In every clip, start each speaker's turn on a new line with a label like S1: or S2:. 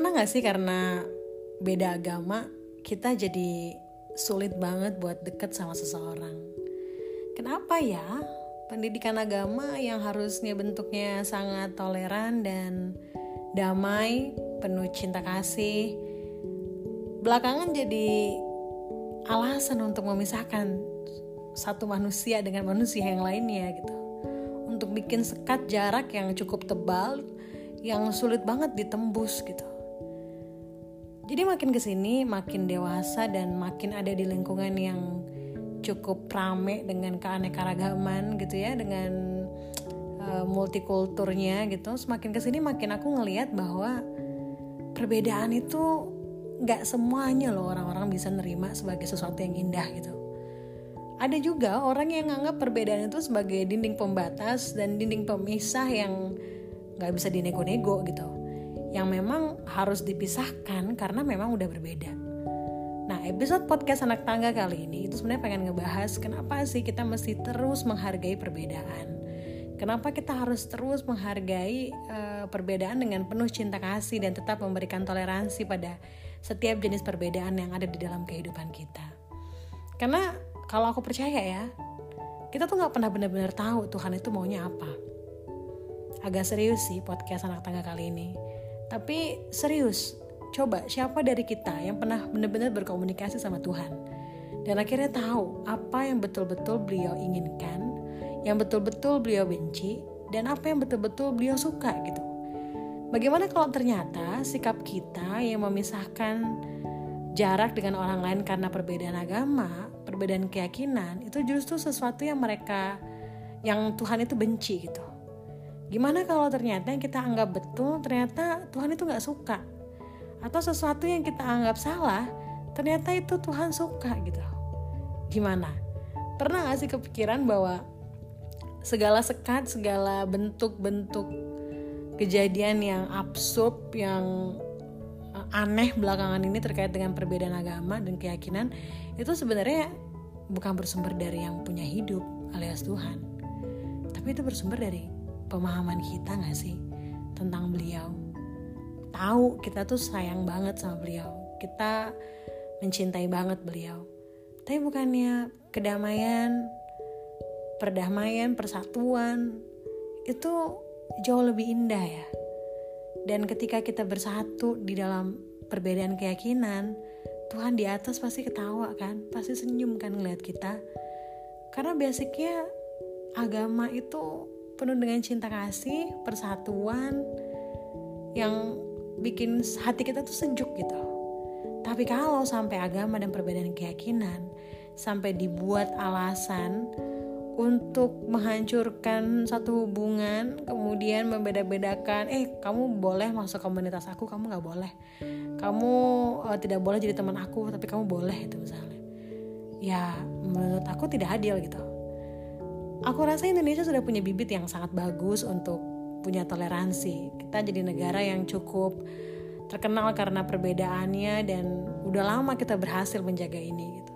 S1: Pernah gak sih karena beda agama kita jadi sulit banget buat deket sama seseorang? Kenapa ya? Pendidikan agama yang harusnya bentuknya sangat toleran dan damai, penuh cinta kasih, belakangan jadi alasan untuk memisahkan satu manusia dengan manusia yang lainnya gitu. Untuk bikin sekat jarak yang cukup tebal yang sulit banget ditembus gitu. Jadi makin ke sini makin dewasa dan makin ada di lingkungan yang cukup rame dengan keanekaragaman gitu ya dengan uh, multikulturnya gitu. Semakin ke sini makin aku ngelihat bahwa perbedaan itu nggak semuanya loh orang-orang bisa nerima sebagai sesuatu yang indah gitu. Ada juga orang yang nganggap perbedaan itu sebagai dinding pembatas dan dinding pemisah yang nggak bisa dinego-nego gitu yang memang harus dipisahkan karena memang udah berbeda. Nah, episode podcast anak tangga kali ini itu sebenarnya pengen ngebahas kenapa sih kita mesti terus menghargai perbedaan. Kenapa kita harus terus menghargai uh, perbedaan dengan penuh cinta kasih dan tetap memberikan toleransi pada setiap jenis perbedaan yang ada di dalam kehidupan kita. Karena kalau aku percaya ya, kita tuh nggak pernah benar-benar tahu Tuhan itu maunya apa. Agak serius sih podcast anak tangga kali ini tapi serius, coba siapa dari kita yang pernah benar-benar berkomunikasi sama Tuhan dan akhirnya tahu apa yang betul-betul beliau inginkan, yang betul-betul beliau benci, dan apa yang betul-betul beliau suka gitu. Bagaimana kalau ternyata sikap kita yang memisahkan jarak dengan orang lain karena perbedaan agama, perbedaan keyakinan, itu justru sesuatu yang mereka yang Tuhan itu benci gitu. Gimana kalau ternyata yang kita anggap betul ternyata Tuhan itu nggak suka atau sesuatu yang kita anggap salah ternyata itu Tuhan suka gitu. Gimana? Pernah gak sih kepikiran bahwa segala sekat, segala bentuk-bentuk kejadian yang absurd, yang eh, aneh belakangan ini terkait dengan perbedaan agama dan keyakinan itu sebenarnya bukan bersumber dari yang punya hidup alias Tuhan, tapi itu bersumber dari pemahaman kita gak sih tentang beliau? Tahu kita tuh sayang banget sama beliau. Kita mencintai banget beliau. Tapi bukannya kedamaian perdamaian persatuan itu jauh lebih indah ya. Dan ketika kita bersatu di dalam perbedaan keyakinan Tuhan di atas pasti ketawa kan pasti senyum kan ngeliat kita. Karena basicnya agama itu penuh dengan cinta kasih, persatuan yang bikin hati kita tuh sejuk gitu. Tapi kalau sampai agama dan perbedaan keyakinan sampai dibuat alasan untuk menghancurkan satu hubungan, kemudian membeda-bedakan, eh kamu boleh masuk komunitas aku, kamu nggak boleh, kamu uh, tidak boleh jadi teman aku, tapi kamu boleh itu misalnya. Ya menurut aku tidak adil gitu aku rasa Indonesia sudah punya bibit yang sangat bagus untuk punya toleransi. Kita jadi negara yang cukup terkenal karena perbedaannya dan udah lama kita berhasil menjaga ini gitu.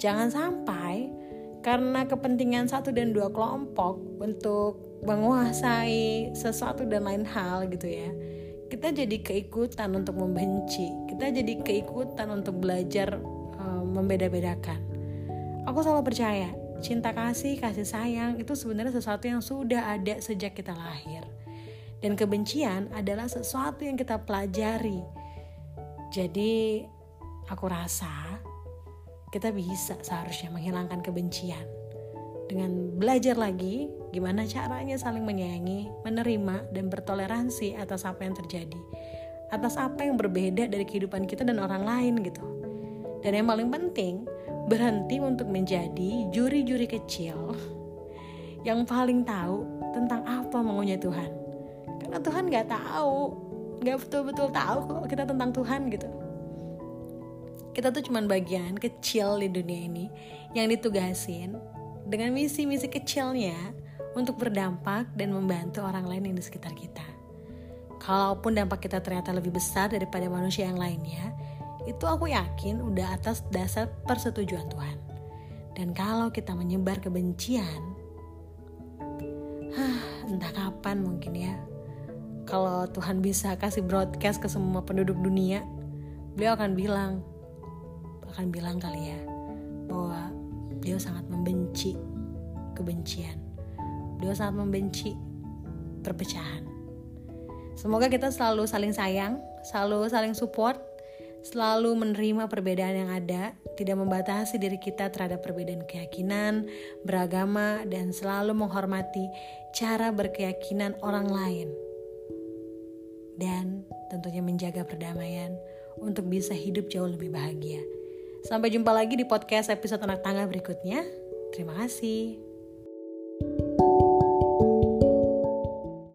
S1: Jangan sampai karena kepentingan satu dan dua kelompok untuk menguasai sesuatu dan lain hal gitu ya. Kita jadi keikutan untuk membenci, kita jadi keikutan untuk belajar um, membeda-bedakan. Aku selalu percaya cinta kasih, kasih sayang itu sebenarnya sesuatu yang sudah ada sejak kita lahir. Dan kebencian adalah sesuatu yang kita pelajari. Jadi aku rasa kita bisa seharusnya menghilangkan kebencian dengan belajar lagi gimana caranya saling menyayangi, menerima dan bertoleransi atas apa yang terjadi, atas apa yang berbeda dari kehidupan kita dan orang lain gitu. Dan yang paling penting, berhenti untuk menjadi juri-juri kecil yang paling tahu tentang apa maunya Tuhan. Karena Tuhan gak tahu, gak betul-betul tahu kok kita tentang Tuhan gitu. Kita tuh cuman bagian kecil di dunia ini yang ditugasin dengan misi-misi kecilnya untuk berdampak dan membantu orang lain yang di sekitar kita. Kalaupun dampak kita ternyata lebih besar daripada manusia yang lainnya, itu aku yakin udah atas dasar persetujuan Tuhan. Dan kalau kita menyebar kebencian, hah, entah kapan mungkin ya, kalau Tuhan bisa kasih broadcast ke semua penduduk dunia, beliau akan bilang, akan bilang kali ya, bahwa beliau sangat membenci kebencian. Beliau sangat membenci perpecahan. Semoga kita selalu saling sayang, selalu saling support, selalu menerima perbedaan yang ada, tidak membatasi diri kita terhadap perbedaan keyakinan, beragama, dan selalu menghormati cara berkeyakinan orang lain. Dan tentunya menjaga perdamaian untuk bisa hidup jauh lebih bahagia. Sampai jumpa lagi di podcast episode anak tangga berikutnya. Terima kasih.